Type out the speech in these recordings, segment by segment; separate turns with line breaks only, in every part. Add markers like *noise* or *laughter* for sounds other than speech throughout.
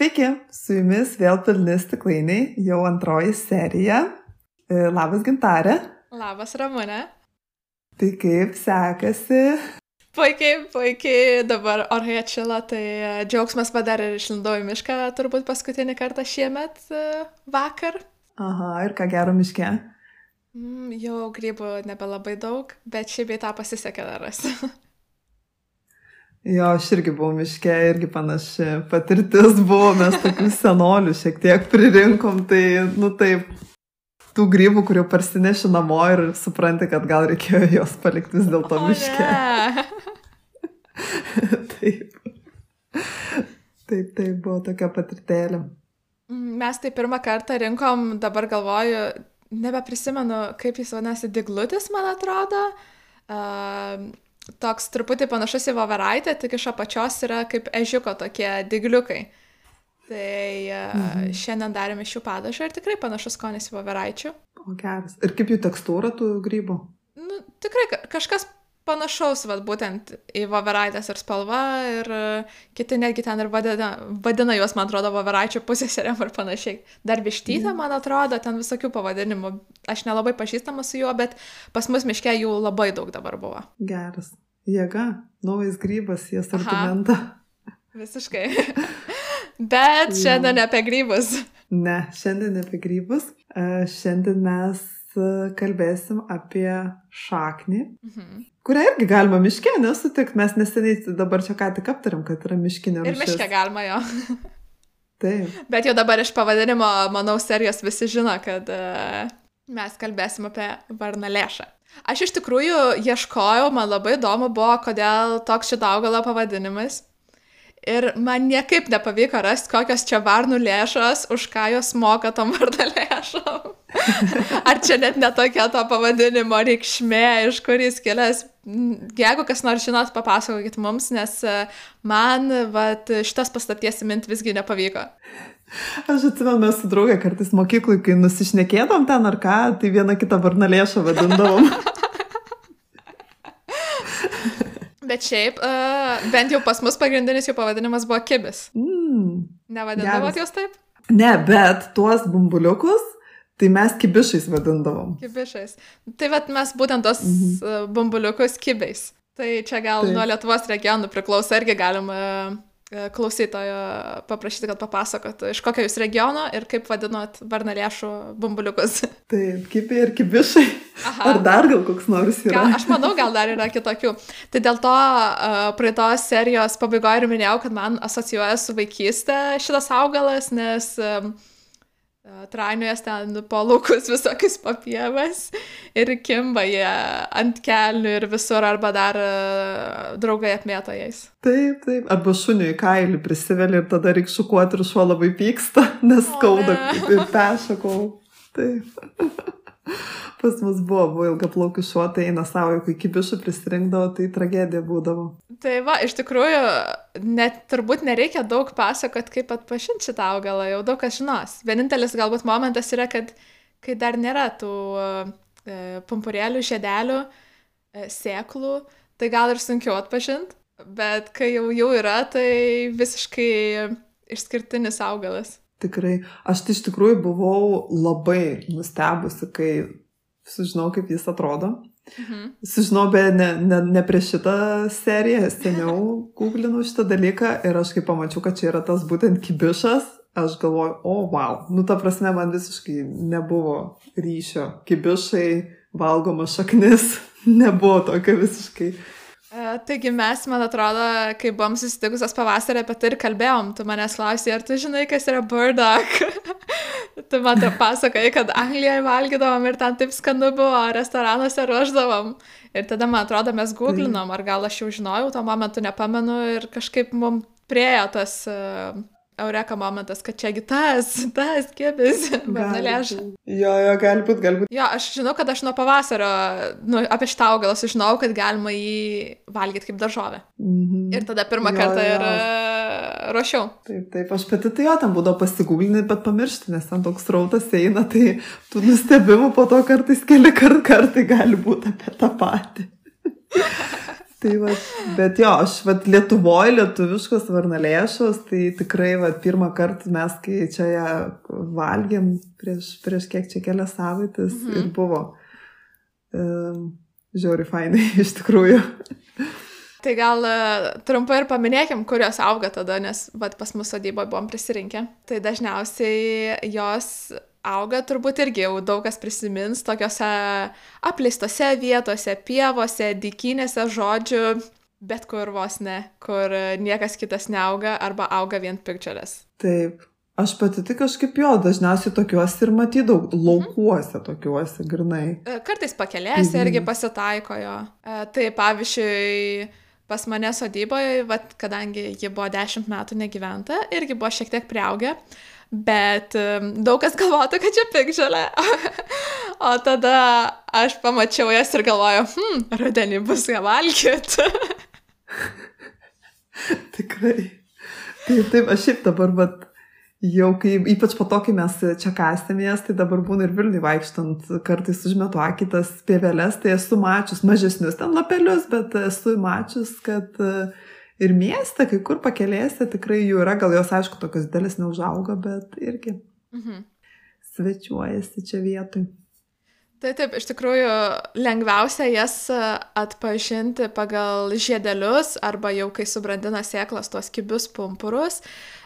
Sveiki, su jumis vėl pilni stiklainiai, jau antroji serija. E, labas gintarė.
Labas Ramūne.
Tai kaip sekasi?
Puikiai, puikiai, dabar orai atšila, tai e, džiaugsmas padarė ir išlindau į mišką turbūt paskutinį kartą šiemet e, vakar.
Aha, ir ką gero miške?
Mm, jau grybų nebelabai daug, bet šiaip bei tą pasisekė dar rasti. *laughs*
Jo, aš irgi buvau miške, irgi panaši patirtis buvo, mes tokių senolių šiek tiek pririnkom, tai, nu taip, tų grybų, kurių parsineši namo ir supranti, kad gal reikėjo juos palikti vis dėlto miške. *laughs* taip. Taip, taip, buvo tokia patirtėlė.
Mes tai pirmą kartą rinkom, dabar galvoju, nebeprisimenu, kaip jis vadinasi, diglutis, man atrodo. Uh, toks truputį panašus į voveraitę, tik iš apačios yra kaip ežiuko tokie digliukai. Tai mhm. šiandien darėme šių padažą ir tikrai panašus skonis į voveraičių.
O geras. Ir kaip jų tekstūra tų grybų?
Nu, tikrai kažkas panašaus, vad būtent į voveraitės ir spalva ir kiti netgi ten ir vadina, vadina juos, man atrodo, voveraičių pusėserėm ir panašiai. Dar vištytė, mhm. man atrodo, ten visokių pavadinimų. Aš nelabai pažįstama su juo, bet pas mus miške jų labai daug dabar buvo.
Geras. Jėga, naujas grybas į asortimentą.
Visiškai. *laughs* Bet šiandien ne apie grybus.
Ne, šiandien ne apie grybus. E, šiandien mes e, kalbėsim apie šaknį, mhm. Kurią irgi galima miške nesutikti. Mes neseniai dabar čia ką tik aptarėm, kad yra miškinė rūšis.
Ir miške galima jo.
Taip.
Bet jau dabar iš pavadinimo, manau, serijos visi žino, kad uh, mes kalbėsim apie varnalėšą. Aš iš tikrųjų ieškojau, man labai įdomu buvo, kodėl toks šito augalo pavadinimas. Ir man niekaip nepavyko rasti, kokios čia varnų lėšos, už ką jos moka tom vardą lėšom. *laughs* Ar čia net netokia to pavadinimo reikšmė, iš kur jis kilęs. Jeigu kas nors žinot, papasakokit mums, nes e, man vat, šitas paslapties mint visgi nepavyko.
Aš atsimenu, mes su draugė kartais mokyklai, kai nusišnekėdom ten ar ką, tai vieną kitą varnalėšą vadindavom. *laughs*
Bet šiaip, uh, bent jau pas mus pagrindinis jų pavadinimas buvo kibis. Mm, Nevadindavot jos taip?
Ne, bet tuos bumbuliukus Tai mes kibišais vadindavom.
Kibišais. Tai vat mes būtent tos mhm. bumbuliukus kibiais. Tai čia gal Taip. nuo Lietuvos regionų priklauso irgi galima E, klausytojo paprašyti, kad papasakotų, iš kokio jūs regiono ir kaip vadinot varnalėšų bumbuliukus. *laughs*
Taip, kipiai ir kibišai. Aha. Ar dar gal koks nors yra?
Gal, aš manau, gal dar yra kitokių. Tai dėl to uh, praeitos serijos pabaigoje ir minėjau, kad man asocijuoja su vaikystė šitas augalas, nes uh, trainiuojas ten po laukus visokius papievas ir kimba jie ant kelnių ir visur arba dar draugai apmėto jais.
Taip, taip. Arba šuniui kailį prisiveli ir tada reikia šukuoti ir šuo labai pyksta, *laughs* nes skauda ir pešakau. Taip. Pas mus buvo, buvo ilga plaukių šuo, tai eina savo, kai kibišų prisirinkdavo, tai tragedija būdavo.
Tai va, iš tikrųjų, net turbūt nereikia daug pasakot, kaip atpažinti šitą augalą, jau daug kas žinos. Vienintelis galbūt momentas yra, kad kai dar nėra tų e, pumpurėlių, žiedelių, e, sėklų, tai gal ir sunkiau atpažinti, bet kai jau, jau yra, tai visiškai išskirtinis augalas.
Tikrai. Aš tai iš tikrųjų buvau labai nustebusi, kai sužinau, kaip jis atrodo. Mhm. Sužinau, bet ne, ne, ne prieš šitą seriją, seniau *laughs* googlinau šitą dalyką ir aš kai pamačiau, kad čia yra tas būtent kibišas, aš galvoju, o, oh, wow, nu ta prasme man visiškai nebuvo ryšio. Kibišai, valgoma šaknis, *laughs* nebuvo tokio visiškai
E, taigi mes, man atrodo, kai buvom susitikusios pavasarį apie tai ir kalbėjom, tu manęs klausai, ar tu žinai, kas yra burdock? *laughs* tu man tai pasakai, kad Anglijoje valgydavom ir ten taip skanu buvo, restoranuose ruoždavom. Ir tada, man atrodo, mes googlinom, ar gal aš jau žinojau, tuo momentu nepamenu ir kažkaip mums priejo tas uh, eureka momentas, kad čiagi tas, tas kibis, vanalėža. *laughs*
Jo, jo, gali būti, gali būti.
Jo, aš žinau, kad aš nuo pavasario, nu, apie šitą augalą sužinojau, kad galima jį valgyti kaip daržovę. -hmm. Ir tada pirmą jo, kartą jo. ir uh, ruošiau.
Taip, taip, aš pati tai jo, tam būdavo pasigūglinti, bet pamiršti, nes ten toks rautas eina, tai tų nustebimų po to kartais keli kart kartai gali būti apie tą patį. *laughs* tai va, bet jo, aš va, Lietuvoje lietuviškos varnalėšos, tai tikrai va, pirmą kartą mes, kai čia ją valgėm prieš, prieš kiek čia kelias savaitės mhm. ir buvo um, žiauri fainai *laughs* iš tikrųjų.
Tai gal uh, trumpai ir paminėkim, kur jos auga tada, nes vat, pas mūsų sodyboje buvom prisirinkę. Tai dažniausiai jos auga turbūt irgi jau daug kas prisimins tokiuose apleistose vietose, pievose, dykynėse, žodžiu, bet kur vos ne, kur niekas kitas neauga arba auga vien pikčiulės.
Taip. Aš pati tik kažkaip jo, dažniausiai tokiuose ir matydavau, laukuose mhm. tokiuose, grinai.
E, kartais pakelėse mhm. irgi pasitaiko jo. E, tai pavyzdžiui, pas mane sodyboje, vat, kadangi ji buvo dešimt metų negyventa, irgi buvo šiek tiek prieaugę, bet daug kas galvotų, kad čia pikžalė. *laughs* o tada aš pamačiau jas ir galvojau, hm, rudenį bus ką valgyti. *laughs*
Tikrai. Taip, taip, aš šiaip dabar, bet jau kai, ypač po to, kai mes čia kastėmės, tai dabar būna ir Vilniui vaikštant, kartais užmetu akitas pievelės, tai esu mačius mažesnius ten lapelius, bet esu mačius, kad uh, ir mieste, kai kur pakelėse tikrai jų yra, gal jos aišku tokios didelis neužauga, bet irgi mhm. svečiuojasi čia vietoj.
Tai taip, iš tikrųjų lengviausia jas atpažinti pagal žiedelius arba jau kai subrandina sėklas tuos kibius pumpurus,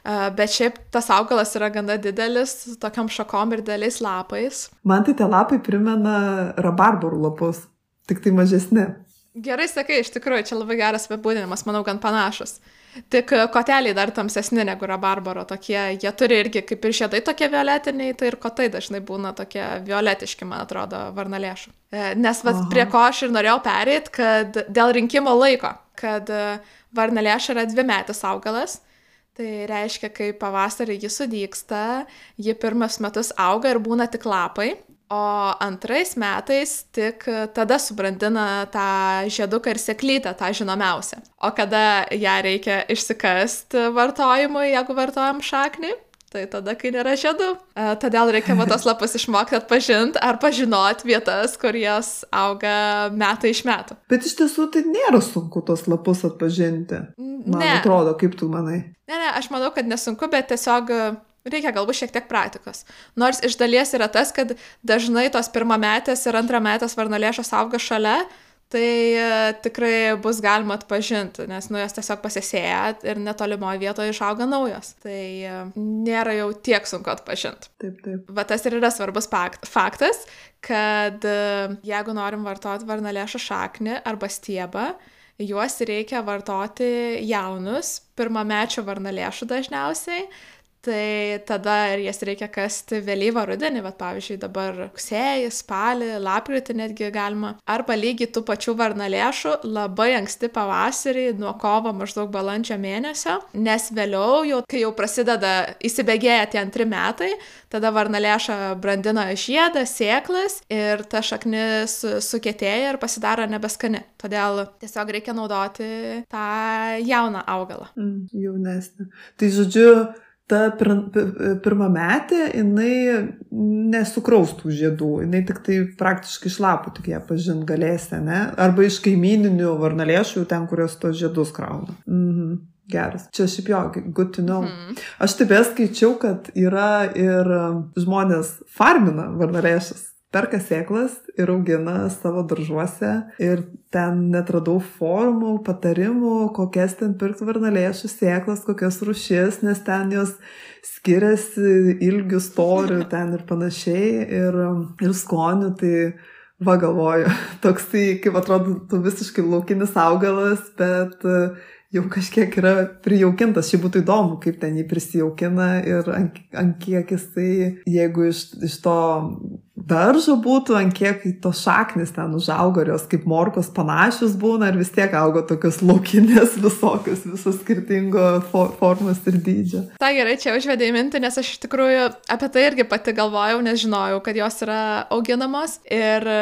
bet šiaip tas augalas yra gana didelis, tokiam šakom ir dideliais lapais.
Man tai tie lapai primena rabarbarų lapus, tik tai mažesni.
Gerai sakai, iš tikrųjų, čia labai geras apibūdinimas, manau, gan panašus. Tik e, koteliai dar tamsesni negu rabarbaro tokie, jie turi irgi kaip ir žiedai tokie violetiniai, tai ir kotai dažnai būna tokie violetiški, man atrodo, varnalėšų. E, nes vat, prie ko aš ir norėjau perėti, kad dėl rinkimo laiko, kad e, varnalėša yra dvi metis augalas. Tai reiškia, kai pavasarį jis sudyksta, ji pirmus metus auga ir būna tik lapai, O antrais metais tik tada subrandina tą žieduką ir seklytę, tą žinomiausią. O kada ją reikia išsikasti vartojimui, jeigu vartojam šaknį, tai tada, kai nėra žiedų. E, todėl reikia va tos *laughs* lapus išmokti atpažinti ar pažinoti vietas, kur jas auga metai iš metų.
Bet iš tiesų tai nėra sunku tos lapus atpažinti. Man ne. atrodo, kaip tu manai.
Ne, ne, aš manau, kad nesunku, bet tiesiog reikia galbūt šiek tiek praktikos. Nors iš dalies yra tas, kad dažnai tos pirmametės ir antrametės varnalėšos auga šalia, tai e, tikrai bus galima atpažinti, nes nu jos tiesiog pasisėja ir netolimoje vietoje išauga naujos. Tai e, nėra jau tiek sunku atpažinti.
Taip, taip.
Bet tas ir yra svarbus faktas, kad e, jeigu norim vartoti varnalėšą šaknį arba stiebą, juos reikia vartoti jaunus, pirmamečio varnalėšų dažniausiai, Tai tada ir jas reikia kasti vėlyvą rudenį, bet pavyzdžiui dabar rugsėjį, spalį, lapkritį netgi galima. Arba lygiai tų pačių varnalėšų labai anksti pavasarį, nuo kovo maždaug balandžio mėnesio, nes vėliau, jau, kai jau prasideda įsibėgėję tie antri metai, tada varnalėša brandina žiedą, sėklas ir ta šaknis sukėtėja ir pasidaro nebeskani. Todėl tiesiog reikia naudoti tą jauną augalą.
Mm, jaunesnį. Tai žodžiu, ta pir, pirmametė, jinai nesukraustų žiedų, jinai tik tai praktiškai iš lapų tik ją pažint galėsi, ne? Arba iš kaimininių varnalėšų, ten, kurios tos žiedus krauna. Mhm. Geras. Čia šiaip jo, good to know. Mm. Aš taip skaičiau, kad yra ir žmonės farmina varnalėšas perka sėklas ir augina savo daržuose ir ten netradau formų, patarimų, kokias ten pirkti varnalėšų sėklas, kokias rušis, nes ten jos skiriasi ilgių, storių *laughs* ten ir panašiai ir, ir skonių, tai va galvoju, *laughs* toksai, kaip atrodo, tu visiškai laukinis augalas, bet jau kažkiek yra prijaukintas, šiaip būtų įdomu, kaip ten jį prisijaukina ir ant, ant kiek jisai, jeigu iš, iš to daržo būtų, ant kiek tos šaknis ten užaugo ir jos kaip morkos panašios būna ir vis tiek augo tokios laukinės visokios, visos skirtingo for formos ir dydžio.
Ta gerai, čia užvedė į mintį, nes aš iš tikrųjų apie tai irgi pati galvojau, nes žinojau, kad jos yra auginamos ir e,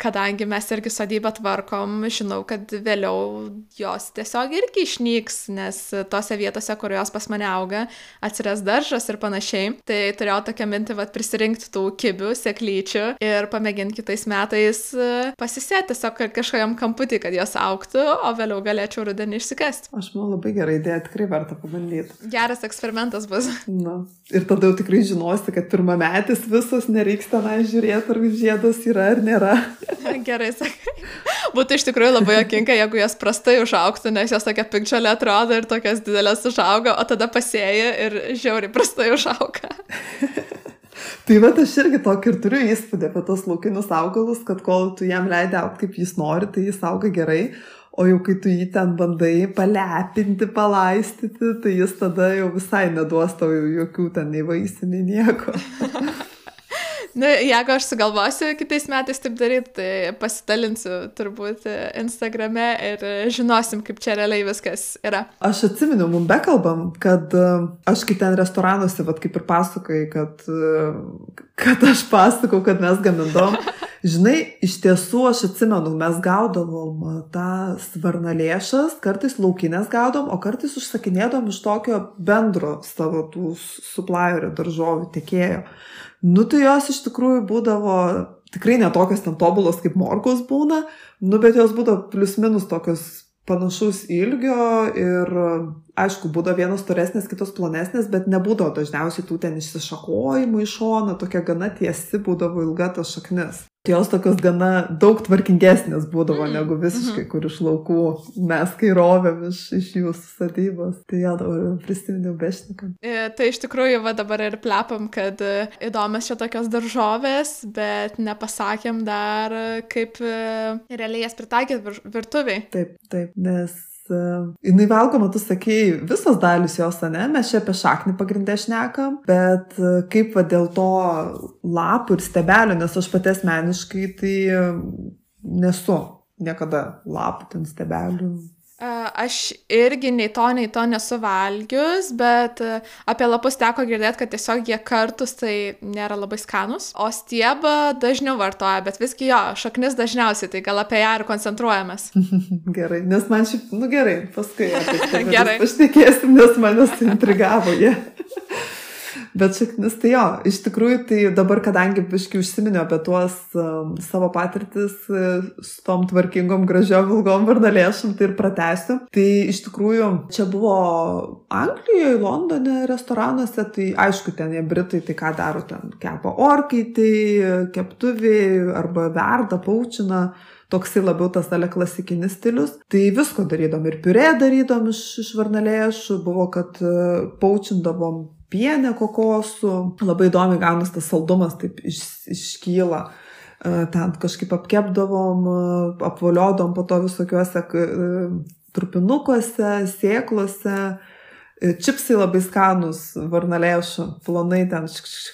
kadangi mes irgi sodybą tvarkom, žinau, kad vėliau jos tiesiog irgi išnyks, nes tose vietose, kur jos pas mane auga, atsiras daržas ir panašiai. Tai turėjau tokią mintį, vad prisirinkti tų kibių, sėklyčių ir pamėginti kitais metais e, pasisėti tiesiog kažkokiam kamputį, kad jos auktų, o vėliau galėčiau rudenį išsikasti.
Aš manau labai gerai idėja, tikrai verta pabandyti.
Geras eksperimentas bus.
Na, ir tada jau tikrai žinosi, kad pirmametis visos nereiks tenai žiūrėti, ar žiedas yra ar nėra. *laughs*
Gerai, sakai. Būtų iš tikrųjų labai jokinga, jeigu jos prastai užauktų, nes jos tokia pikčiolė atrodo ir tokias didelės užauga, o tada pasėja ir žiauriai prastai užauga. *laughs*
Tai va, aš irgi tokį ir turiu įspūdį apie tos laukinius augalus, kad kol tu jam leidai aukti kaip jis nori, tai jis auga gerai, o jau kai tu jį ten bandai palepinti, palaistyti, tai jis tada jau visai neduos tau jokių ten nei vaisių, nei nieko. *laughs*
Na, nu, jeigu aš sugalvosiu kitais metais taip daryti, tai pasidalinsiu turbūt Instagrame ir žinosim, kaip čia realiai viskas yra.
Aš atsimenu, mum bekalbam, kad e, aš kai ten restoranuose, vad kaip ir pasakai, kad, e, kad aš pasakau, kad mes gamindom. Žinai, iš tiesų aš atsimenu, mes gaudavom e, tą svarnalėšas, kartais laukinės gaudom, o kartais užsakinėdom iš tokio bendro savo tų supplierio daržovių tiekėjo. Nu, tai jos iš tikrųjų būdavo tikrai netokios ten tobulos kaip morkos būna, nu, bet jos būdavo plius minus tokios panašaus ilgio ir aišku, būdavo vienos storesnės, kitos plonesnės, bet nebūdavo dažniausiai tų ten išsišakojimų iš šono, tokia gana tiesi būdavo ilga tas šaknis jos tokios gana daug tvarkingesnės būdavo mm. negu visiškai, mm kur iš laukų mes kai rovėm iš, iš jūsų sadybos. Tai jo dabar prisiminiau bešniką.
E, tai iš tikrųjų va dabar ir plepam, kad e, įdomios čia tokios daržovės, bet nepasakėm dar, kaip e, realiai jas pritaikyti virtuviai.
Taip, taip, nes jinai valgoma, tu sakei, visos dalis jos, ne, mes čia apie šaknį pagrindę šnekam, bet uh, kaip va dėl to lapų ir stebelio, nes aš pati asmeniškai tai uh, nesu niekada lapų ten stebelių
Aš irgi nei to, nei to nesu valgius, bet apie lapus teko girdėti, kad tiesiog jie kartus tai nėra labai skanus, o stiebą dažniau vartoja, bet visgi jo, šaknis dažniausiai, tai gal apie ją ir koncentruojamės. *laughs*
gerai, nes man šiaip, nu gerai, paskui apie tai *laughs* pašnekėsim, nes manęs intrigavo jie. Bet šaknis, tai jo, iš tikrųjų, tai dabar, kadangi biškai užsiminiau apie tuos um, savo patirtis uh, su tom tvarkingom, gražiom, ilgom vardalėšom, tai ir pratęsiu. Tai iš tikrųjų, čia buvo Anglijoje, Londone restoranuose, tai aišku, ten jie Britai, tai ką daro ten, kepa orkaitį, keptuvį arba verda, paučina toksai labiau tas ale klasikinis stilius. Tai visko darydom ir piurė darydom iš, iš varnalėšų, buvo, kad uh, paučindavom pienę kokosų, labai įdomi gaunas tas saldumas taip iš, iškyla. E, ten kažkaip apkepdavom, e, apvoliodom po to visokiuose e, trupinukuose, sėklose. Čipsai labai skanus, varnalėšų, plonai ten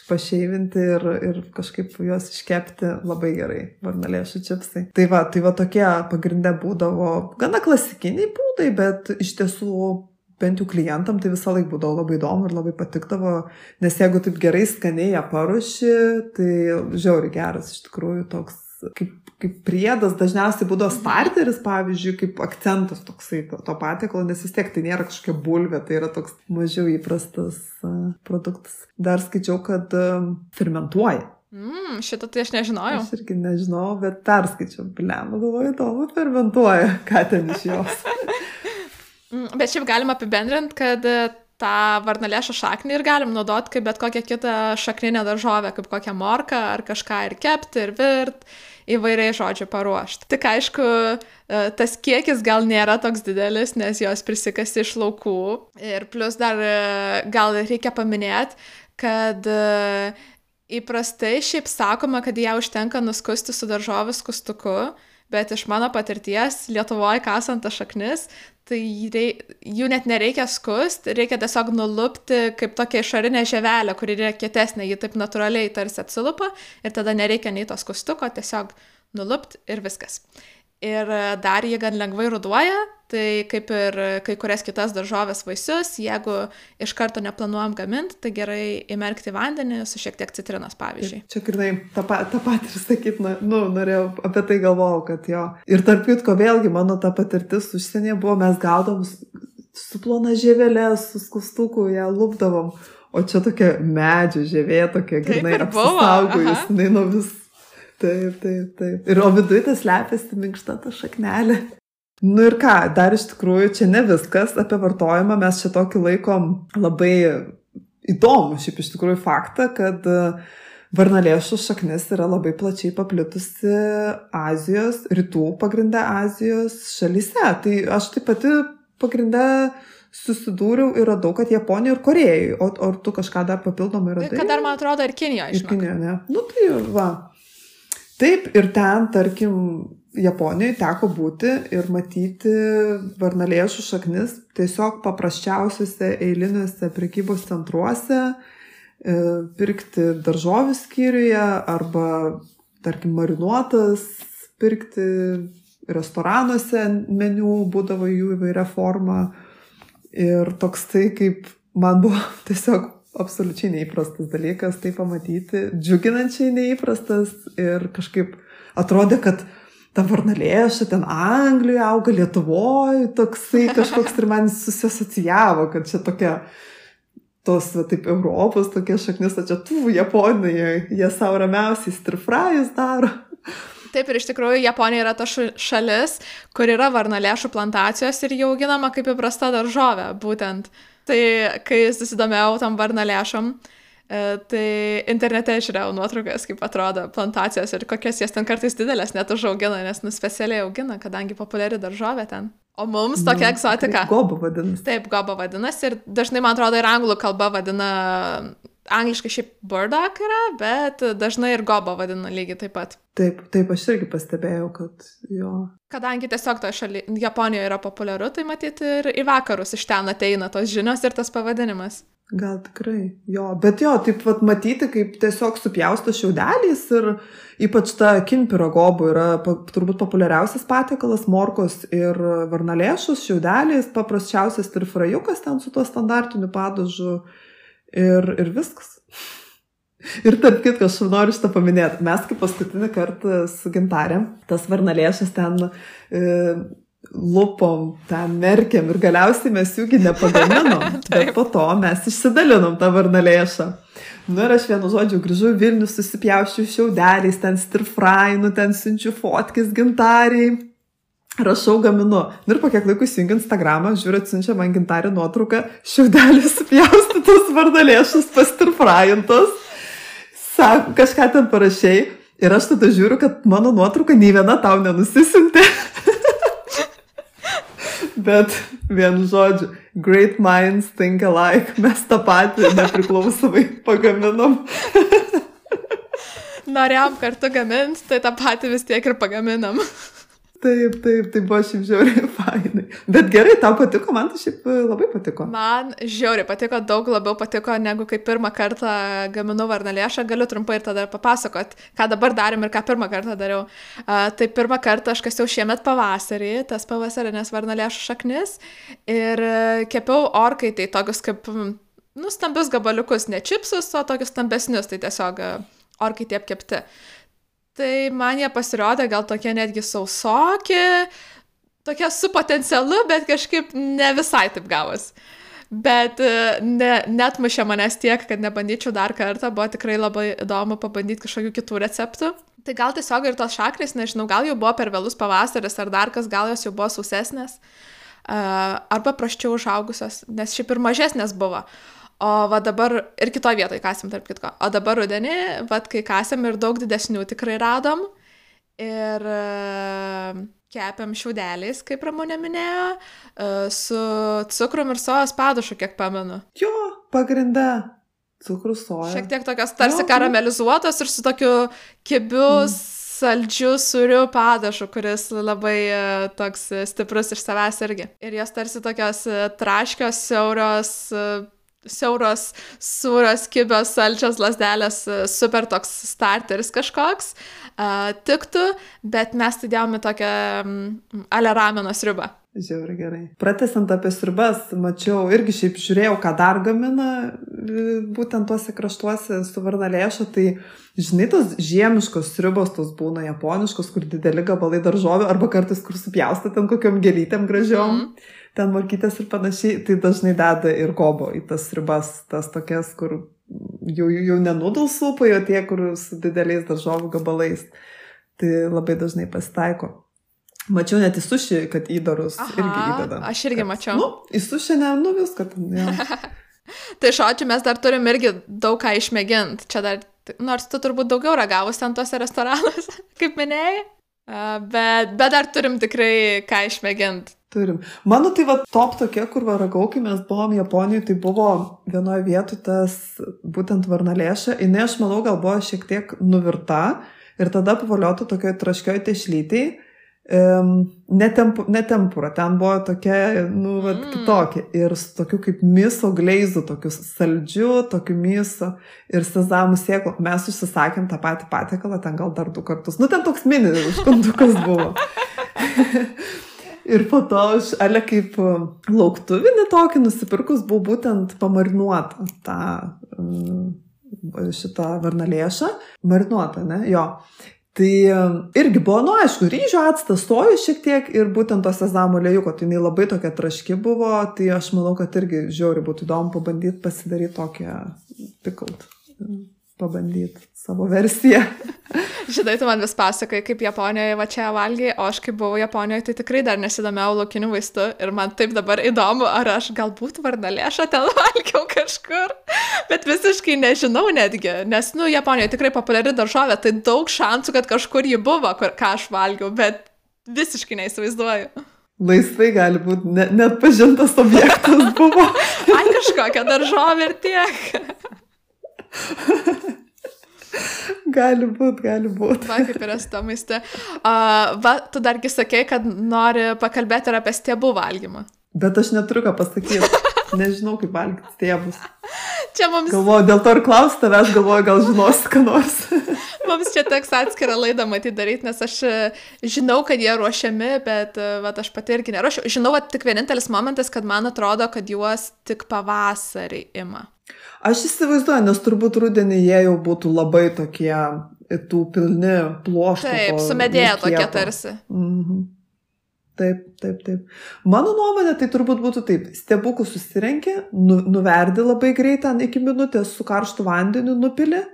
pašeivinti ir, ir kažkaip juos iškepti labai gerai, varnalėšų čipsai. Tai va, tai va tokie pagrindė būdavo gana klasikiniai būdai, bet iš tiesų bent jau klientam tai visą laiką būdavo labai įdomu ir labai patikdavo, nes jeigu taip gerai skaniai ją paruoši, tai žiauri geras iš tikrųjų toks kaip, kaip priedas, dažniausiai būdavo starteris, pavyzdžiui, kaip akcentas toksai to, to patiekalo, nes vis tiek tai nėra kažkokia bulvė, tai yra toks mažiau įprastas produktas. Dar skaičiau, kad fermentuoja.
Mm, šitą tai aš nežinojau.
Aš irgi nežinau, bet perskaičiau, blem, galvoju, įdomu, fermentuoja, ką ten iš jos. *laughs*
Mm, bet šiaip galima apibendrinti, kad e, tą varnalėšą šaknį ir galim naudoti kaip bet kokią kitą šakninę daržovę, kaip kokią morką ar kažką ir kepti, ir virt, įvairiai žodžiu paruošti. Tik aišku, e, tas kiekis gal nėra toks didelis, nes jos prisikasi iš laukų. Ir plus dar e, gal reikia paminėti, kad įprastai šiaip sakoma, kad ją užtenka nuskusti su daržovės kustuku. Bet iš mano patirties Lietuvoje kasant tas šaknis, tai rei, jų net nereikia skust, reikia tiesiog nulupti kaip tokia išorinė ževelė, kuri yra kietesnė, ji taip natūraliai tarsi atsilupa ir tada nereikia nei to skustuko, tiesiog nulupt ir viskas ir dar jie gan lengvai ruduoja, tai kaip ir kai kurias kitas daržovės vaisius, jeigu iš karto neplanuojam gaminti, tai gerai įmerkti vandenį su šiek tiek citrinos, pavyzdžiui.
Čia, grinai, tą, tą patį ir sakyt, na, nu, norėjau, apie tai galvojau, kad jo. Ir tarp kitko, vėlgi, mano ta patirtis užsienyje buvo, mes gaudom su plona žievelė, su skustuku, ją lūpdavom. O čia tokia medžių žievė, tokia grinai apsaugojus, jinai nuo vis. Taip, taip, taip. Ir o viduje tas lepiasi minkšta ta šaknelė. Nu ir ką, dar iš tikrųjų čia ne viskas apie vartojimą, mes čia tokį laikom labai įdomų šiaip iš tikrųjų faktą, kad varnalėšų šaknis yra labai plačiai paplitusi Azijos, rytų pagrindę Azijos šalyse. Tai aš taip pati pagrindę susidūriau ir radau, kad Japonijoje ir Korejoje, o ar tu kažką dar papildomai radai?
Kad dar, man atrodo, ir Kinijoje.
Ir Kinijoje, ne. Nu tai va. Taip, ir ten, tarkim, Japonijoje teko būti ir matyti varnalėšų šaknis tiesiog paprasčiausiuose eiliniuose prekybos centruose, e, pirkti daržovių skyriuje arba, tarkim, marinuotas, pirkti restoranuose meniu būdavo jų įvairia forma. Ir toks tai, kaip man buvo *laughs* tiesiog absoliučiai neįprastas dalykas tai pamatyti, džiuginančiai neįprastas ir kažkaip atrodė, kad ta varnalėša ten Anglijoje auga Lietuvoje, toksai kažkoks ir man susiasocijavo, kad čia tokia tos, va, taip, Europos tokia šaknis, o čia tų Japonijoje, jie savo ramiausiai strifrajus daro.
Taip ir iš tikrųjų Japonija yra ta šalis, kur yra varnalėšų plantacijos ir jau auginama kaip įprasta daržovė, būtent. Tai kai susidomėjau tam varnalėšom, e, tai internete žiūrėjau nuotraukas, kaip atrodo plantacijos ir kokias jas ten kartais didelės net užaugina, nes nu specialiai augina, kadangi populiari daržovė ten. O mums tokia nu, egzotika.
Goba vadinasi.
Taip, goba vadinasi ir dažnai, man atrodo, ir anglų kalba vadina angliškai šiaip burdock yra, bet dažnai ir goba vadina lygiai taip pat.
Taip, taip, aš irgi pastebėjau, kad jo.
Kadangi tiesiog toje šalyje, Japonijoje yra populiaru, tai matyti ir į vakarus iš ten ateina tos žinios ir tas pavadinimas.
Gal tikrai, jo, bet jo, taip pat matyti, kaip tiesiog supjausto šiaudelys ir ypač ta kinpiro gobų yra pa, turbūt populiariausias patiekalas, morkos ir varnalėšus, šiaudelys, paprasčiausias ir frajukas ten su tuo standartiniu padažu ir, ir viskas. Ir tarp kitko, aš noriu šitą paminėti. Mes kaip paskutinį kartą su gintarė, tas varnalėšas ten e, lupom, ten merkiam ir galiausiai mes jųgi nepagaminom. *laughs* bet po to mes išsidalinom tą varnalėšą. Nu ir aš vienu žodžiu grįžau Vilnių, susipjauščiau šiaudeliais, ten stirfrainu, ten siunčiu fotkis gintariai rašau, gaminu. Ir po kiek laiko įsijungiu Instagramą, žiūriu, atsiunčia man gintarį nuotrauką, šiaudelis pjaustytas vardalėšus, pastirfrajintas, sako, kažką ten parašiai. Ir aš tada žiūriu, kad mano nuotrauka nei viena tau nenusisintė. *laughs* Bet vienu žodžiu, great minds think alike, mes tą patį nepriklausomai pagaminom. *laughs*
Norėjom kartu gaminti, tai tą patį vis tiek ir pagaminam.
Taip, taip, tai buvo šiaip žiauriai *laughs* fainai. Bet gerai, tau patiko, man tai šiaip e, labai patiko.
Man žiauriai patiko, daug labiau patiko, negu kai pirmą kartą gaminu varnalėšą. Galiu trumpai ir tada papasakot, ką dabar darėm ir ką pirmą kartą dariau. Uh, tai pirmą kartą aš kasiau šiemet pavasarį, tas pavasarinės varnalėšų šaknis. Ir uh, kepiau orkai, tai tokius kaip, nu, stambius gabaliukus, ne čipsus, o tokius stambesnius, tai tiesiog uh, orkai tie apkepti. Tai man jie pasirodė gal tokie netgi sausoki, tokie su potencialu, bet kažkaip ne visai taip gavos. Bet e, ne, net mušė manęs tiek, kad nebandyčiau dar kartą, buvo tikrai labai įdomu pabandyti kažkokių kitų receptų. Tai gal tiesiog ir tos šakris, nežinau, gal jau buvo per vėlus pavasaris ar dar kas, gal jos jau buvo sausesnės, arba praščiau užaugusios, nes šiaip ir mažesnės buvo. O va dabar ir kitoje vietoje kasim, tarp kitko. O dabar rudenį, va kai kasim ir daug didesnių tikrai radom. Ir uh, kepiam šiaudeliais, kaip Ramonė minėjo, uh, su cukrum ir sojos padašu, kiek pamenu.
Jo, pagrinda. Cukrus soja.
Šiek tiek tokios tarsi jo, karamelizuotos ir su tokiu kibiu, mm. saldžiu, suriu padašu, kuris labai uh, toks stiprus iš savęs irgi. Ir jos tarsi tokios traškios, siaurios, uh, siauros, sūros, kibios, salčios lasdelės, e, super toks starteris kažkoks, uh, tiktų, bet mes tai dėjome tokią um, alerameną sriubą.
Žiauri gerai. Pratesant apie sriubas, mačiau, irgi šiaip žiūrėjau, ką dar gamina e, būtent tuose kraštuose su varnalėša, tai žinai, tos žiemiškos sriubos, tos būna japoniškos, kur dideli gabalai daržovių arba kartais kur supjausta ten kokiam gelytėm gražiom. Mm. Ten morkytės ir panašiai, tai dažnai deda ir gobo į tas ribas, tas tokias, kur jau, jau ne nudul supai, o tie, kur su dideliais daržovių gabalais. Tai labai dažnai pasitaiko. Mačiau net į sušį, kad įdarus Aha, irgi įdeda.
Aš irgi
kad,
mačiau.
Nu, į sušį ne, nu viską. *laughs*
tai šočiu mes dar turim irgi daug ką išmėginti. Čia dar, nors tu turbūt daugiau ragavus ten tuose restoranuose, *laughs* kaip minėjai. Bet, bet dar turim tikrai ką išmėginti.
Turim. Mano tai va top tokia, kur varagau, kai mes buvom Japonijoje, tai buvo vienoje vietoje tas būtent varnalėša. Jis, aš manau, gal buvo šiek tiek nuvirta ir tada pavaliota tokioje traškioje tešlytėje netempura, ten buvo tokia, nu, vat, mm. kitokia. Ir su tokiu kaip miso gleizu, tokiu saldžiu, tokiu miso ir sezamų sėklų. Mes užsisakėm tą patį patiekalą, ten gal dar du kartus. Nu, ten toks mini užkandukas buvo. *laughs* ir po to aš, ale kaip lauktuvinį tokį nusipirkus, buvo būtent pamarinuota tą šitą varnalėšą. Marinuota, ne? Jo. Tai irgi buvo, nu aišku, ryžių actas, sojų šiek tiek ir būtent to sezamo lėjuko, tai jinai labai tokia traški buvo, tai aš manau, kad irgi žiauri būtų įdomu pabandyti pasidaryti tokią pikalt pabandyti savo versiją. *laughs*
Žinai, tu man vis pasakai, kaip Japonijoje va čia valgiai, o aš kaip buvau Japonijoje, tai tikrai dar nesidomėjau laukiniu vaistu ir man taip dabar įdomu, ar aš galbūt varnalėšą ten *laughs* valgiau kažkur, bet visiškai nežinau netgi, nes, nu, Japonijoje tikrai populiari daržovė, tai daug šansų, kad kažkur ji buvo, kur, ką aš valgiau, bet visiškai neįsivaizduoju.
Laisvai gali būti, net, net pažintas objektas *laughs* buvo.
Ai kažkokia daržovė ir tiek. *laughs*
gali būt, gali būt.
Va, kaip yra su to maiste. Uh, va, tu dargi sakei, kad nori pakalbėti ir apie stiebų valgymą.
Bet aš neturiu ką pasakyti. *laughs* Nežinau, kaip valgyti stiebus.
Čia mums.
Galvoju, dėl to ir klausiu tavęs, galvoju, gal žinosi, ką nors. *laughs*
mums čia teks atskirą laidą matyti daryti, nes aš e, žinau, kad jie ruošiami, bet e, va, aš pati irgi neruošiu. Žinau, kad tik vienintelis momentas, kad man atrodo, kad juos tik pavasarį ima.
Aš įsivaizduoju, nes turbūt rudenį jie jau būtų labai tokie, tų pilni pluoštų.
Taip, sumedėję tokie tarsi.
Mhm. Taip, taip, taip. Mano nuomonė tai turbūt būtų taip. Stebukų susirenki, nu, nuverdi labai greitai iki minutės su karštu vandeniu, nupili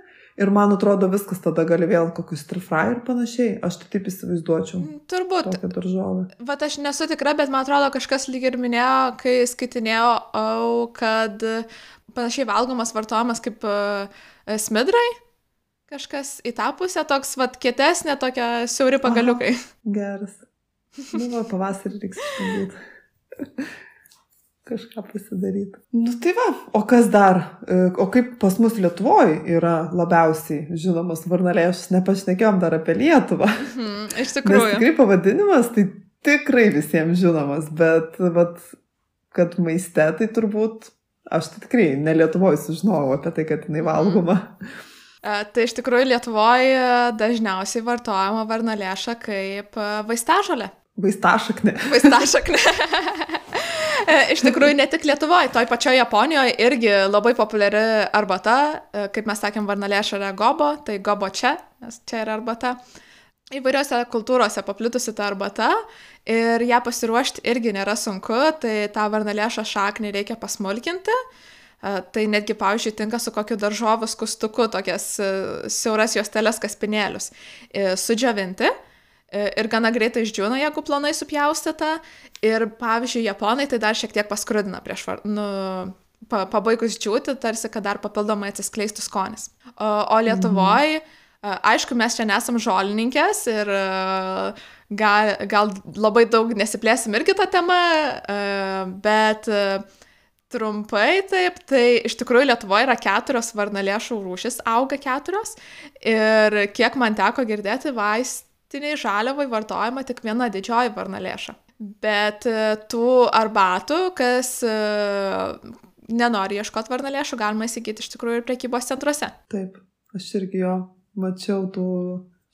ir man atrodo viskas tada gali vėl kokius trifrai ir panašiai. Aš tai taip įsivaizduočiau.
Mm, turbūt. Vat aš nesu tikra, bet man atrodo kažkas lyg ir minėjo, kai skaitinėjau, au, kad panašiai valgomas, vartojamas kaip uh, smidrai. Kažkas į tą pusę toks, vad, kietesnė, tokia siauri pagaliukai.
Aha, geras. Nu, va, pavasarį reiks išbandyti. *laughs* Kažką pasidaryti. Nu tai va, o kas dar? E, o kaip pas mus Lietuvoje yra labiausiai žinomas varnalėšas, nepašnekėjom dar apie Lietuvą.
Mm, iš tikrųjų.
Nes tikrai pavadinimas tai tikrai visiems žinomas, bet, bet kad maiste tai turbūt Aš tai tikrai ne Lietuvoje sužinojau apie tai, kad jinai valgoma.
Mm. Tai iš tikrųjų Lietuvoje dažniausiai vartojama varnalėša kaip e, vaistažolė.
Vaistašakne. *laughs*
Vaistašakne. E, iš tikrųjų, ne tik Lietuvoje, toj pačioje Japonijoje irgi labai populiari arbata, kaip mes sakėm, varnalėša yra gobo, tai gobo čia, nes čia yra arbata. Įvairiose kultūrose paplitusi ta arbata ir ją pasiruošti irgi nėra sunku, tai tą varnalėšą šaknį reikia pasmulkinti. Tai netgi, pavyzdžiui, tinka su kokiu daržovu skustuku, tokias e, siauras juostelės kaspinėlius. E, sudžiavinti e, ir gana greitai išdžiūna, jeigu planai supjaustyta. Ir, pavyzdžiui, japonai tai dar šiek tiek paskrudina prieš, nu, pa, pabaigus džiūti, tarsi, kad dar papildomai atsiskleistų skonis. O, o Lietuvoje, mhm. Aišku, mes čia nesam žolininkės ir gal, gal labai daug nesiplėsim irgi tą temą, bet trumpai taip, tai iš tikrųjų Lietuvoje yra keturios varnalėšų rūšis, auga keturios ir kiek man teko girdėti, vaistiniai žaliavai vartojama tik viena didžioji varnalėša. Bet tų arbatų, kas nenori ieškoti varnalėšų, galima įsigyti iš tikrųjų ir prekybos centruose.
Taip, aš irgi jo mačiau tų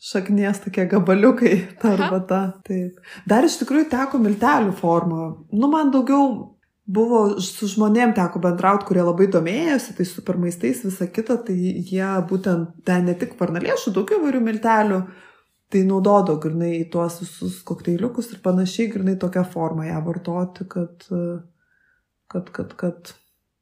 šaknies tokie gabaliukai, *laughs* ta arbata. Taip. Dar iš tikrųjų teko miltelių formą. Nu, man daugiau buvo su žmonėm teko bendrauti, kurie labai domėjosi, tai super maistais, visa kita, tai jie būtent ten ne tik varnalėšų, daug įvairių miltelių tai naudodavo grinai į tuos visus kokteiliukus ir panašiai, grinai tokią formą ją vartoti, kad, kad, kad, kad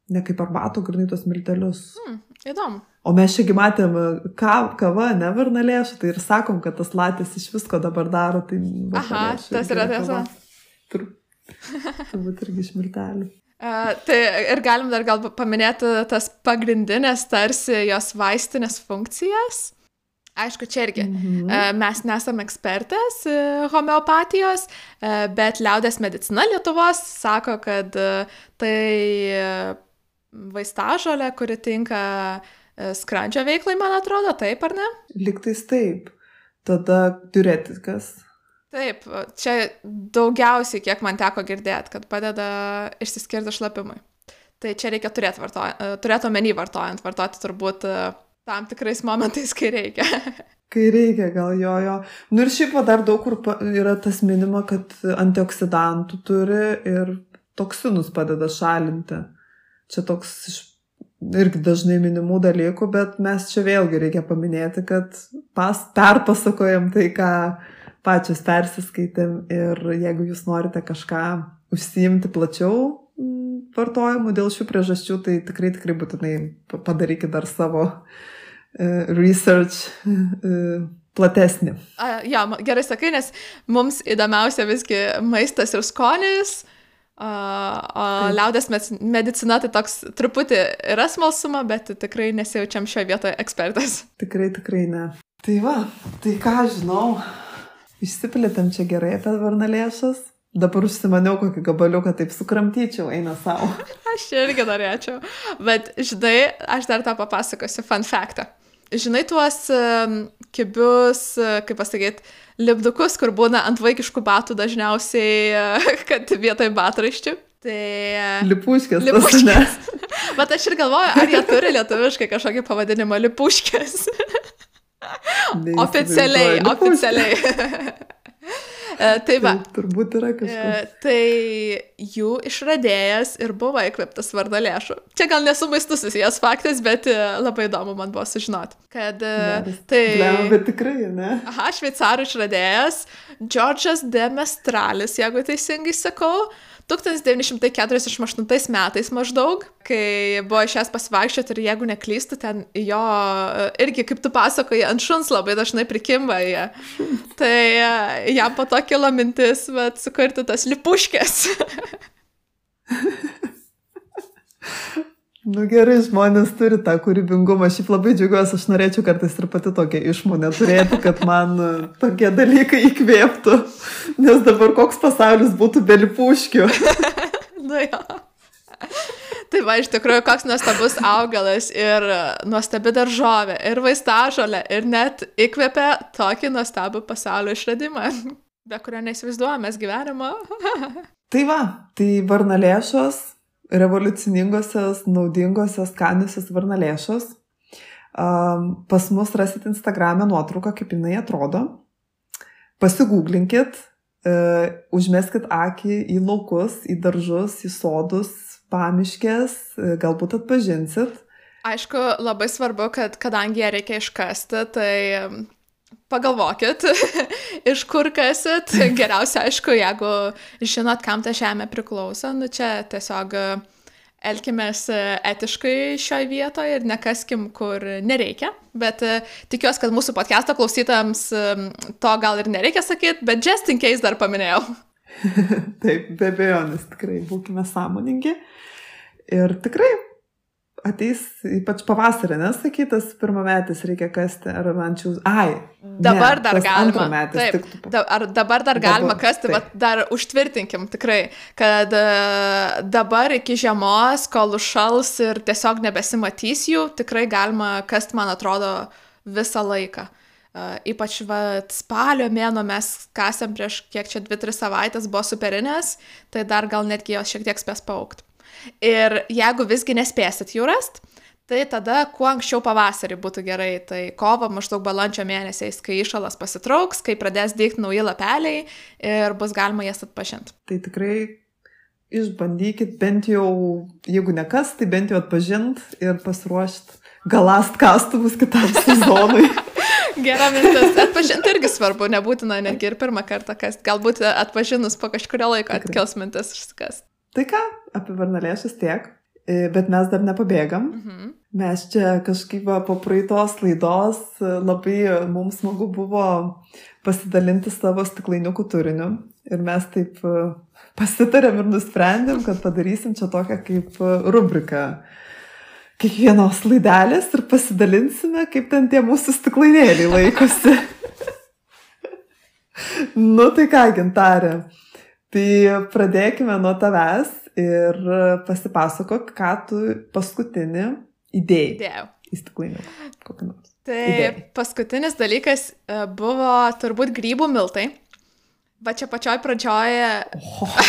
ne kaip arbato, grinai tos miltelius.
Hmm, įdomu.
O mes šiagi matėm ka, kava, ne varnalėšų, tai ir sakom, kad tas latės iš visko dabar daro. Tai
Aha, tas yra tiesa.
Tur, *laughs* turbūt irgi iš miltelių.
Uh, tai ir galim dar gal paminėti tas pagrindinės tarsi jos vaistinės funkcijas. Aišku, čia irgi mhm. uh, mes nesame ekspertės uh, homeopatijos, uh, bet liaudės medicina Lietuvos sako, kad tai vaistažolė, kuri tinka E, skrandžio veiklai, man atrodo, taip ar ne?
Liktais taip. Tada diuretikas.
Taip, čia daugiausiai, kiek man teko girdėti, kad padeda išsiskirti šlapimui. Tai čia reikia turėti, vartoj, e, turėti omeny vartojant, vartoti turbūt e, tam tikrais momentais, kai reikia. *laughs*
kai reikia, gal jo, jo. Nu ir šiaip dar daug kur yra tas minima, kad antioksidantų turi ir toksinus padeda šalinti. Čia toks iš irgi dažnai minimų dalykų, bet mes čia vėlgi reikia paminėti, kad pas, perpasakojam tai, ką pačios persiskaitėm ir jeigu jūs norite kažką užsiimti plačiau mm, vartojimu dėl šių priežasčių, tai tikrai tikrai būtinai padarykite dar savo uh, research uh, platesnį.
A, ja, gerai sakai, nes mums įdomiausia visgi maistas ir skonis, O, o liaudės medicina tai toks truputį yra smalsuma, bet tikrai nesijaučiam šioje vietoje ekspertas. *laughs*
Tikrai, tikrai ne. Tai va, tai ką žinau, išsiplėtėm čia gerai apie varnalėšas. Dabar užsimaniau kokį gabaliuką, taip sukramtyčiau, eina savo. *laughs*
aš irgi norėčiau. Bet, žinai, aš dar tą papasakosiu fun faktą. Žinai tuos kibius, kaip pasakyti, lipdukus, kur būna ant vaikiškų batų dažniausiai, *laughs* kad vietoj batraiščių. Tai...
Lipuškės.
Lipuškės. *laughs* Bet aš ir galvoju, ar jie turi lietuviškai kažkokį pavadinimą lipuškės. oficialiai, oficialiai. *laughs* E, tai va.
Tai, turbūt yra kažkas.
E, tai jų išradėjas ir buvo įkvėptas vardo lėšų. Čia gal nesu maistu susijęs faktas, bet e, labai įdomu man buvo sužinoti. Kad ne, tai...
Blema, bet tikrai, ne?
Aha, šveicarų išradėjas Džordžas de Mestralis, jeigu teisingai sakau. 1948 metais maždaug, kai buvo išėjęs pasivaikščioti ir jeigu neklystu, ten jo irgi, kaip tu pasakoji, ant šuns labai dažnai prikimba jie. *laughs* Tai e, jam po to kilo mintis, bet sukurti tas lipuškės. *laughs*
Nu gerai, žmonės turi tą kūrybingumą. Šiaip labai džiaugiuosi, aš norėčiau kartais ir pati tokią išmonę turėti, kad man e, tokie dalykai įkvėptų. Nes dabar koks pasaulis būtų be lipuškių. *laughs*
nu jo. Tai va, iš tikrųjų, koks nuostabus augalas ir nuostabi daržovė, ir vaistažolė, ir net įkvėpia tokį nuostabų pasaulio išradimą, be kurio neįsivaizduojame gyvenimo. *laughs*
tai va, tai varnalėšos revoliuciningosios, naudingosios, skaniosios varnalėšos. Pas mus rasit Instagram'e nuotrauką, kaip jinai atrodo. Pasigūglinkit, uh, užmeskit akį į laukus, į daržus, į sodus, pamiškės, uh, galbūt atpažinsit.
Aišku, labai svarbu, kad kadangi ją reikia iškasti, tai pagalvokit, *laughs* iš kur kasit. Geriausia, aišku, jeigu žinot, kam ta žemė priklauso, nu čia tiesiog e, elkimės e, etiškai šioje vietoje ir nekaskim, kur nereikia. Bet e, tikiuosi, kad mūsų podcast'o klausytams to gal ir nereikia sakyti, bet just in case dar paminėjau. *laughs*
Taip, be abejonės, tikrai būkime sąmoningi. Ir tikrai ateis ypač pavasarį, nesakytas, pirmametis reikia kasti, ar man čia... Ai.
Dabar
ne,
dar galima.
Metis,
taip, tiktų... da, ar dabar dar galima dabar, kasti, bet dar užtvirtinkim tikrai, kad uh, dabar iki žiemos, kol užšals ir tiesiog nebesimatys jų, tikrai galima kasti, man atrodo, visą laiką. Uh, ypač vat, spalio mėno mes kasėm prieš kiek čia 2-3 savaitės buvo superinės, tai dar gal netgi jos šiek tiek spės paukti. Ir jeigu visgi nespėsit jų rast, tai tada kuo anksčiau pavasarį būtų gerai. Tai kovo maždaug balandžio mėnesiais, kai išalas pasitrauks, kai pradės dėkti nauji lapeliai ir bus galima jas atpažinti.
Tai tikrai išbandykit bent jau, jeigu ne kas, tai bent jau atpažint ir pasiruošti galast kastuvus kitam *laughs* sezonui.
Gera mintis. Atpažinti irgi svarbu, nebūtina netgi ir pirmą kartą kas. Galbūt atpažinus po kažkurio laiko atkels mintis išsikas.
Tai ką, apie varnalėšus tiek, e, bet mes dar nepabėgam. Mhm. Mes čia kažkaip po praeitos laidos e, labai mums smagu buvo pasidalinti savo stiklainiukų turiniu. Ir mes taip e, pasitarėm ir nusprendėm, kad padarysim čia tokią kaip rubriką kiekvienos laidelės ir pasidalinsime, kaip ten tie mūsų stiklainėliai laikosi. *laughs* nu tai ką, gintarė. Tai pradėkime nuo tavęs ir pasipasakok, ką tu paskutinį idėjai.
Idėjau.
Į stiklainį. Kokį nors.
Tai idėjai. paskutinis dalykas e, buvo turbūt grybų miltai. Va čia pačioj pradžioje. Oh.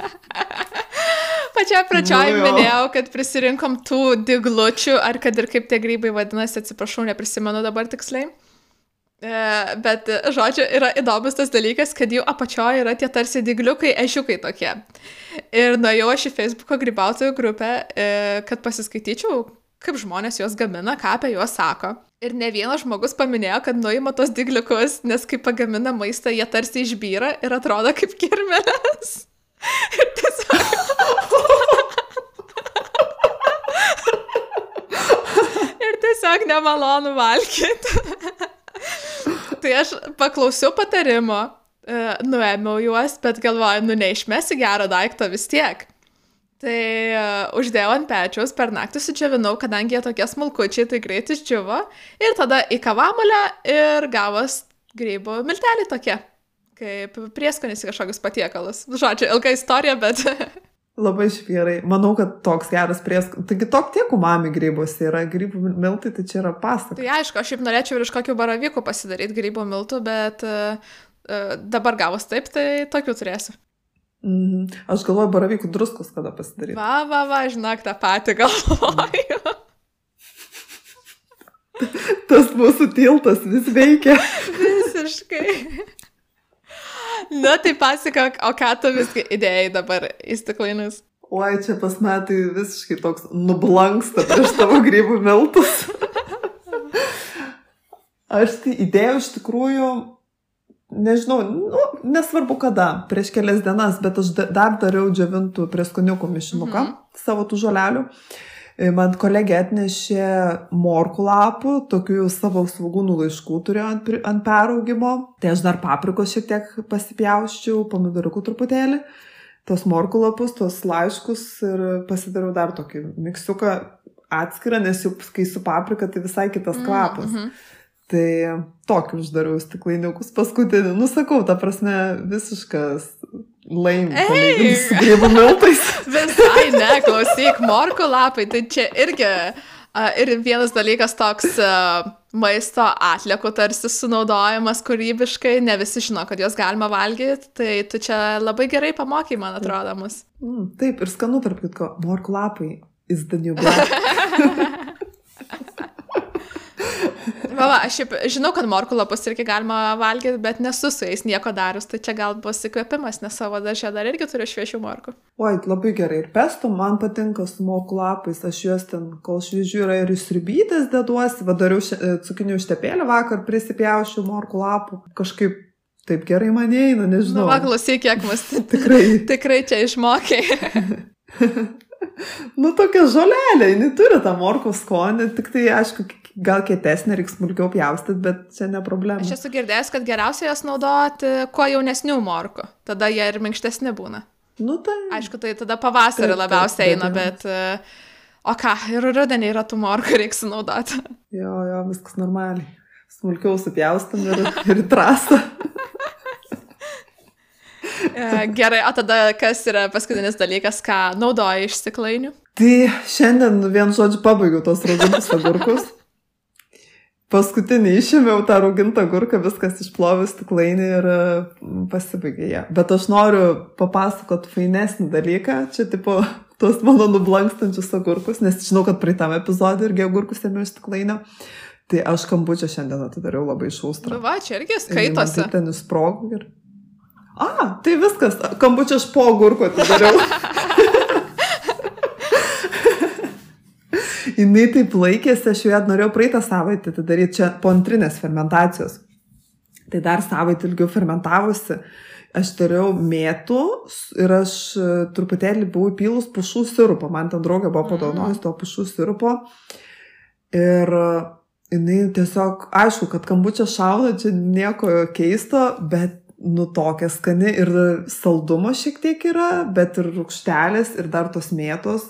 *laughs* pačioj pradžioj nu, minėjau, kad prisirinkom tų diglučių, ar kad ir kaip tie grybai vadinasi, atsiprašau, neprisimenu dabar tiksliai. E, bet, žodžiu, yra įdomus tas dalykas, kad jų apačioje yra tie tarsi digliukai, ežiukai tokie. Ir nuėjau aš į Facebook'o grybautojų grupę, e, kad pasiskaityčiau, kaip žmonės juos gamina, ką apie juos sako. Ir ne vienas žmogus paminėjo, kad nuima tos digliukus, nes kai pagamina maistą, jie tarsi išbyra ir atrodo kaip kirmelės. *laughs* Ir tiesiog. *laughs* ir tiesiog nemalonu valgyti. *laughs* tai aš paklausiau patarimo, e, nuėmiau juos, bet galvoju, nu neišmesi gerą daiktą vis tiek. Tai uh, uždėjau ant pečiaus, per naktį sudžiavinau, kadangi jie tokie smulkučiai, tai greit išdžiuvo. Ir tada į kavamalę ir gavos grybų milteliai tokie kaip prieskonis į kažkokius patiekalus. Žodžiu, ilga istorija, bet... *laughs*
Labai švierai. Manau, kad toks geras prieskonis. Taigi tok tiek umami grybuose yra grybų miltai, tai čia yra pasaka.
Tai aišku, aš šiaip norėčiau ir iš kokių baravykų pasidaryti grybų miltų, bet uh, uh, dabar gavus taip, tai tokių turėsiu.
Mm, aš galvoju, baravykų druskus kada pasidaryti.
Va, va, va, žinok, tą patį galvoju. *laughs* *laughs*
Tas mūsų tiltas vis veikia.
Visiškai. Na, tai pasakok, o ką tu viskai idėjai dabar į stiklainius?
Oi, čia pas metai visiškai toks nublanksta prieš tavo grybų miltus. Aš tai idėjau iš tikrųjų, nežinau, nu, nesvarbu kada, prieš kelias dienas, bet aš dar dariau džiavintų prieskoniukų mišinuką mm -hmm. savo tų žolelių. Uh, man kolegė atnešė morkų lapų, tokių savo svagūnų laiškų turėjo ant, ant peraugimo. Tai aš dar paprikos šiek tiek pasipjauščiau, pomidorukų truputėlį, tos morkų lapus, tos laiškus ir pasidariau dar tokį miksiuką atskirą, nes jau kai su paprika tai visai kitas mm, kvapas. Mm -hmm. Tai tokį uždariau stiklainiukus paskutinį. Nusakau, ta prasme, visiškas Su *laughs* grybų miltais. *laughs*
Visai ne, klausyk, morko lapai, tai čia irgi. Uh, ir vienas dalykas toks uh, maisto atliekų tarsi sunaudojimas kūrybiškai, ne visi žino, kad juos galima valgyti, tai tu čia labai gerai pamokai, man atrodo, mus.
Mm, taip, ir skanu tarp kitko, morko lapai is the new black. *laughs*
Va, va, aš šiaip žinau, kad morkų lapus irgi galima valgyti, bet nesu su jais nieko darius, tai čia gal bus įkvėpimas, nes savo dažė dar irgi turiu šviežių morkų.
Oi, labai gerai. Ir pesto man patinka su morkų lapais, aš juos ten, kol šviežių yra ir išribytės deduosi, vadariau e, cukinių ištepėlę vakar, prisipjaušiu morkų lapų. Kažkaip taip gerai man eina, nežinau.
Na, nu, klausyk, kiek mus *laughs*
tikrai.
tikrai čia išmokai. *laughs*
nu, tokia žolelė, jinai turi tą morkų skonį, tik tai, aišku, gal kietesnė, reikia smulkiau pjaustyti, bet čia ne problema.
Aš esu girdėjęs, kad geriausia jas naudoti kuo jaunesnių morkų, tada jie ir minkštesni būna.
Nu, tai.
Aišku, tai tada pavasarį taip, labiausiai taip, eina, bet... Uh, o ką, ir rudenį yra tų morkų, reikia sunaudoti.
Jo, jo, viskas normaliai. Smulkiau supjaustam ir, ir trasą. *laughs*
E, gerai, o tada kas yra paskutinis dalykas, ką naudoji iš stiklainių?
Tai šiandien vien žodžiu pabaigiau tos raugintus agurkus. Paskutinį išėmiau tą rūgintą gurką, viskas išploviau stiklainį ir mm, pasibaigė ją. Bet aš noriu papasakot fainesnį dalyką, čia tipo tos mano nublankstančius agurkus, nes žinau, kad praeitam epizodui irgi agurkus ėmiau iš stiklainio. Tai aš kambučią šiandien atidariau labai šaustrą.
Nu va, čia irgi skaitosi.
Tai ten įsprogų ir... A, tai viskas, kambučią aš po agurko atidariau. *laughs* jinai taip laikėsi, aš jau ją norėjau praeitą savaitę tai daryti čia po antrinės fermentacijos. Tai dar savaitę ilgiau fermentavusi. Aš turėjau mėtų ir aš e, truputėlį buvau įpylus pušų sirupo. Man ten draugė buvo padovanojus to pušų sirupo. Ir e, jinai tiesiog, aišku, kad kambučia šauna, čia nieko keisto, bet nu tokia skani ir saldumo šiek tiek yra, bet ir rūkštelės ir dar tos mėtos.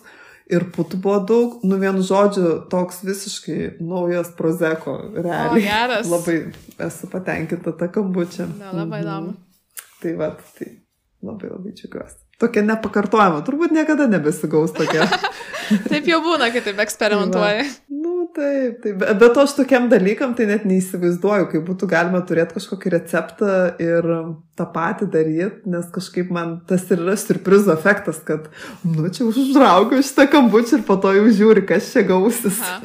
Ir putų buvo daug, nu vienu žodžiu, toks visiškai naujas prozeko, realiai.
O, geras. *laughs*
Labai esu patenkinta tą kambučią.
Na, labai
Mhm.
įdomu.
Tai va, tai labai labai džiugiuosi. Tokia nepakartojama, turbūt niekada nebesigaus tokia. *laughs*
Taip jau būna, kai taip eksperimentuoji. *laughs*
nu, taip, taip. Be- Bet aš tokiam dalykam tai net neįsivaizduoju, kaip būtų galima turėti kažkokį receptą ir tą patį daryti, nes kažkaip man tas ir yra surprizo efektas, kad, nu, čia užraugiu šitą kambučią ir po to jau žiūri, kas čia gausis.
Aha.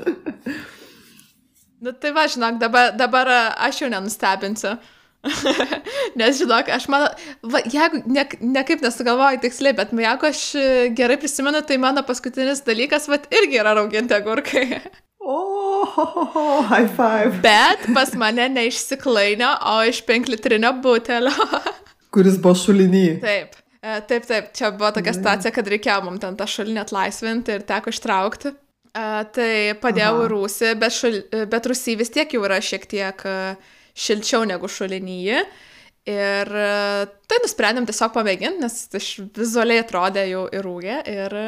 Nu tai va, žinok, dabar, dabar aš jau nenustebinsiu. *laughs* Nes, žinok, aš mano, va, jeigu ne, nekaip nesugalvoju tiksliai, bet jeigu aš e, gerai prisimenu, tai mano paskutinis dalykas, va, irgi yra rauginti agurkai. *laughs*
O, ho, ho, ho, high five.
Bet pas mane ne iš stiklainio, o iš penklitrinio butelio. *laughs*
Kuris buvo šulinį.
Taip. E, Taip, taip, čia buvo tokia situacija, kad reikėjo mums ten tą šulinį atlaisvinti ir teko ištraukti. E, Tai padėjau
Aha.
į rūsį, bet, šul, bet rūsį vis tiek jau yra šiek tiek e, šilčiau negu šulinyje. Ir tai nusprendėm tiesiog pamėginti, nes iš vizualiai atrodė jau ir rūgė. Ir e,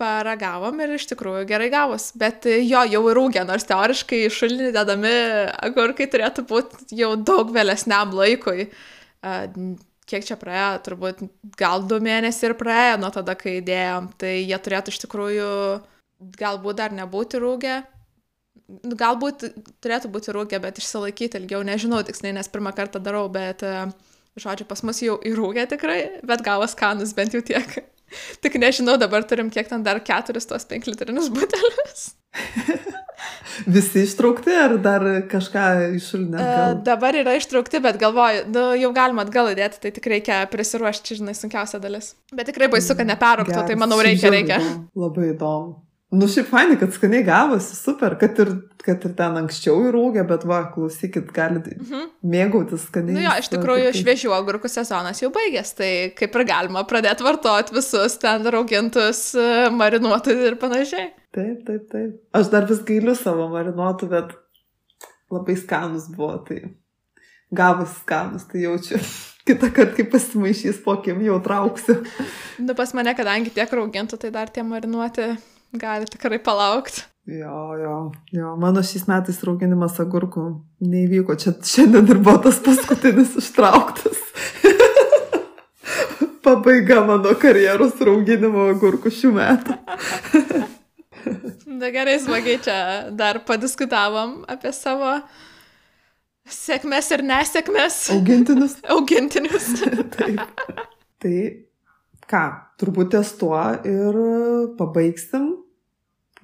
paragavom ir iš tikrųjų gerai gavus. Bet e, jo, jau ir rūgė, nors teoriškai šulinį dedami agurkai turėtų būti jau daug vėlesniam laikui. E, Kiek čia praėjo, turbūt gal du mėnesiai ir praėjo nuo tada, kai įdėjom. Tai jie turėtų iš tikrųjų galbūt dar nebūti rūgę. Galbūt turėtų būti rūgę, bet išsilaikyti ilgiau, nežinau tiksliai, nes pirmą kartą darau, bet, e, žodžiu, pas mus jau įrūgė tikrai, bet gavo skanus bent jau tiek. *laughs* Tik nežinau, dabar turim kiek ten dar keturis tos penklitrinius butelius. *laughs*
Visi ištraukti ar dar kažką iš šulinio?
Uh, dabar yra ištraukti, bet galvoju, nu, jau galima atgal įdėti, tai tik reikia prisiruošti, žinai, sunkiausia dalis. Bet tikrai baisu, kad neperruktų, tai manau reikia, reikia.
Labai įdomu. Nu, šiaip fainai, kad skaniai gavosi, super, kad ir, kad ir ten anksčiau įrūgė, bet va, klausykit, galite
Mhm.
mėgautis skaniai.
Nu jo, iš tikrųjų šviežių agurkų sezonas jau baigės, tai kaip ir galima pradėti vartoti visus ten raugintus, e, marinuotus ir panašiai.
Taip, taip, taip. Aš dar vis gailiu savo marinuotų, bet labai skanus buvo, tai gavus skanus, tai jaučiu. *laughs* Kitą kartą, kai pasimaišys pokiem, jau trauksiu.
Nu, pas mane, kadangi tiek raugintų, tai dar tie marinuoti gali tikrai palaukti.
Jo, jo, jo, mano šiais metais rauginimas agurkų neįvyko. Čia šiandien ir buvo tas paskutinis *laughs* ištrauktas. *laughs* Pabaiga mano karjeros rauginimo agurkų šių metų.
Na gerai, smagiai čia dar padiskutavom apie savo sėkmės ir nesėkmės
Augintinius. *laughs*
augintinius.
Taip. Tai ką, turbūt ties tuo ir pabaigsim.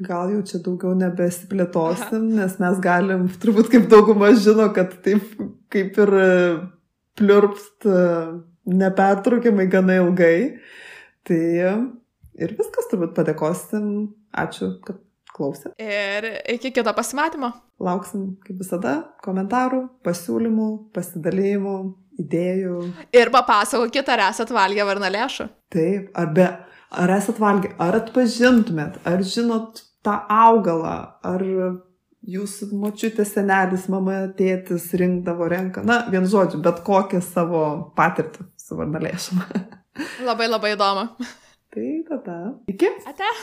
Gal jau čia daugiau nebesiplėtosim, nes mes galim, turbūt kaip dauguma žino, kad taip kaip ir pliurpst nepertraukiamai gana ilgai. Tai ir viskas turbūt padėkosim. Ačiū, kad klausėt.
Ir iki kito pasimatymo.
Lauksim, kaip visada, komentarų, pasiūlymų, pasidalymų, idėjų.
Ir papasakokit, ar esat valgę varnalėšų.
Taip, ar, be, ar esat valgę, ar atpažintumėt, ar žinot tą augalą, ar jūsų močiutė, senelis, mama, tėtis rinkdavo renką, na, vien žodžiu, bet kokią savo patirtį su varnalėšama.
Labai labai įdomu.
tai tada. Iki.
Ate.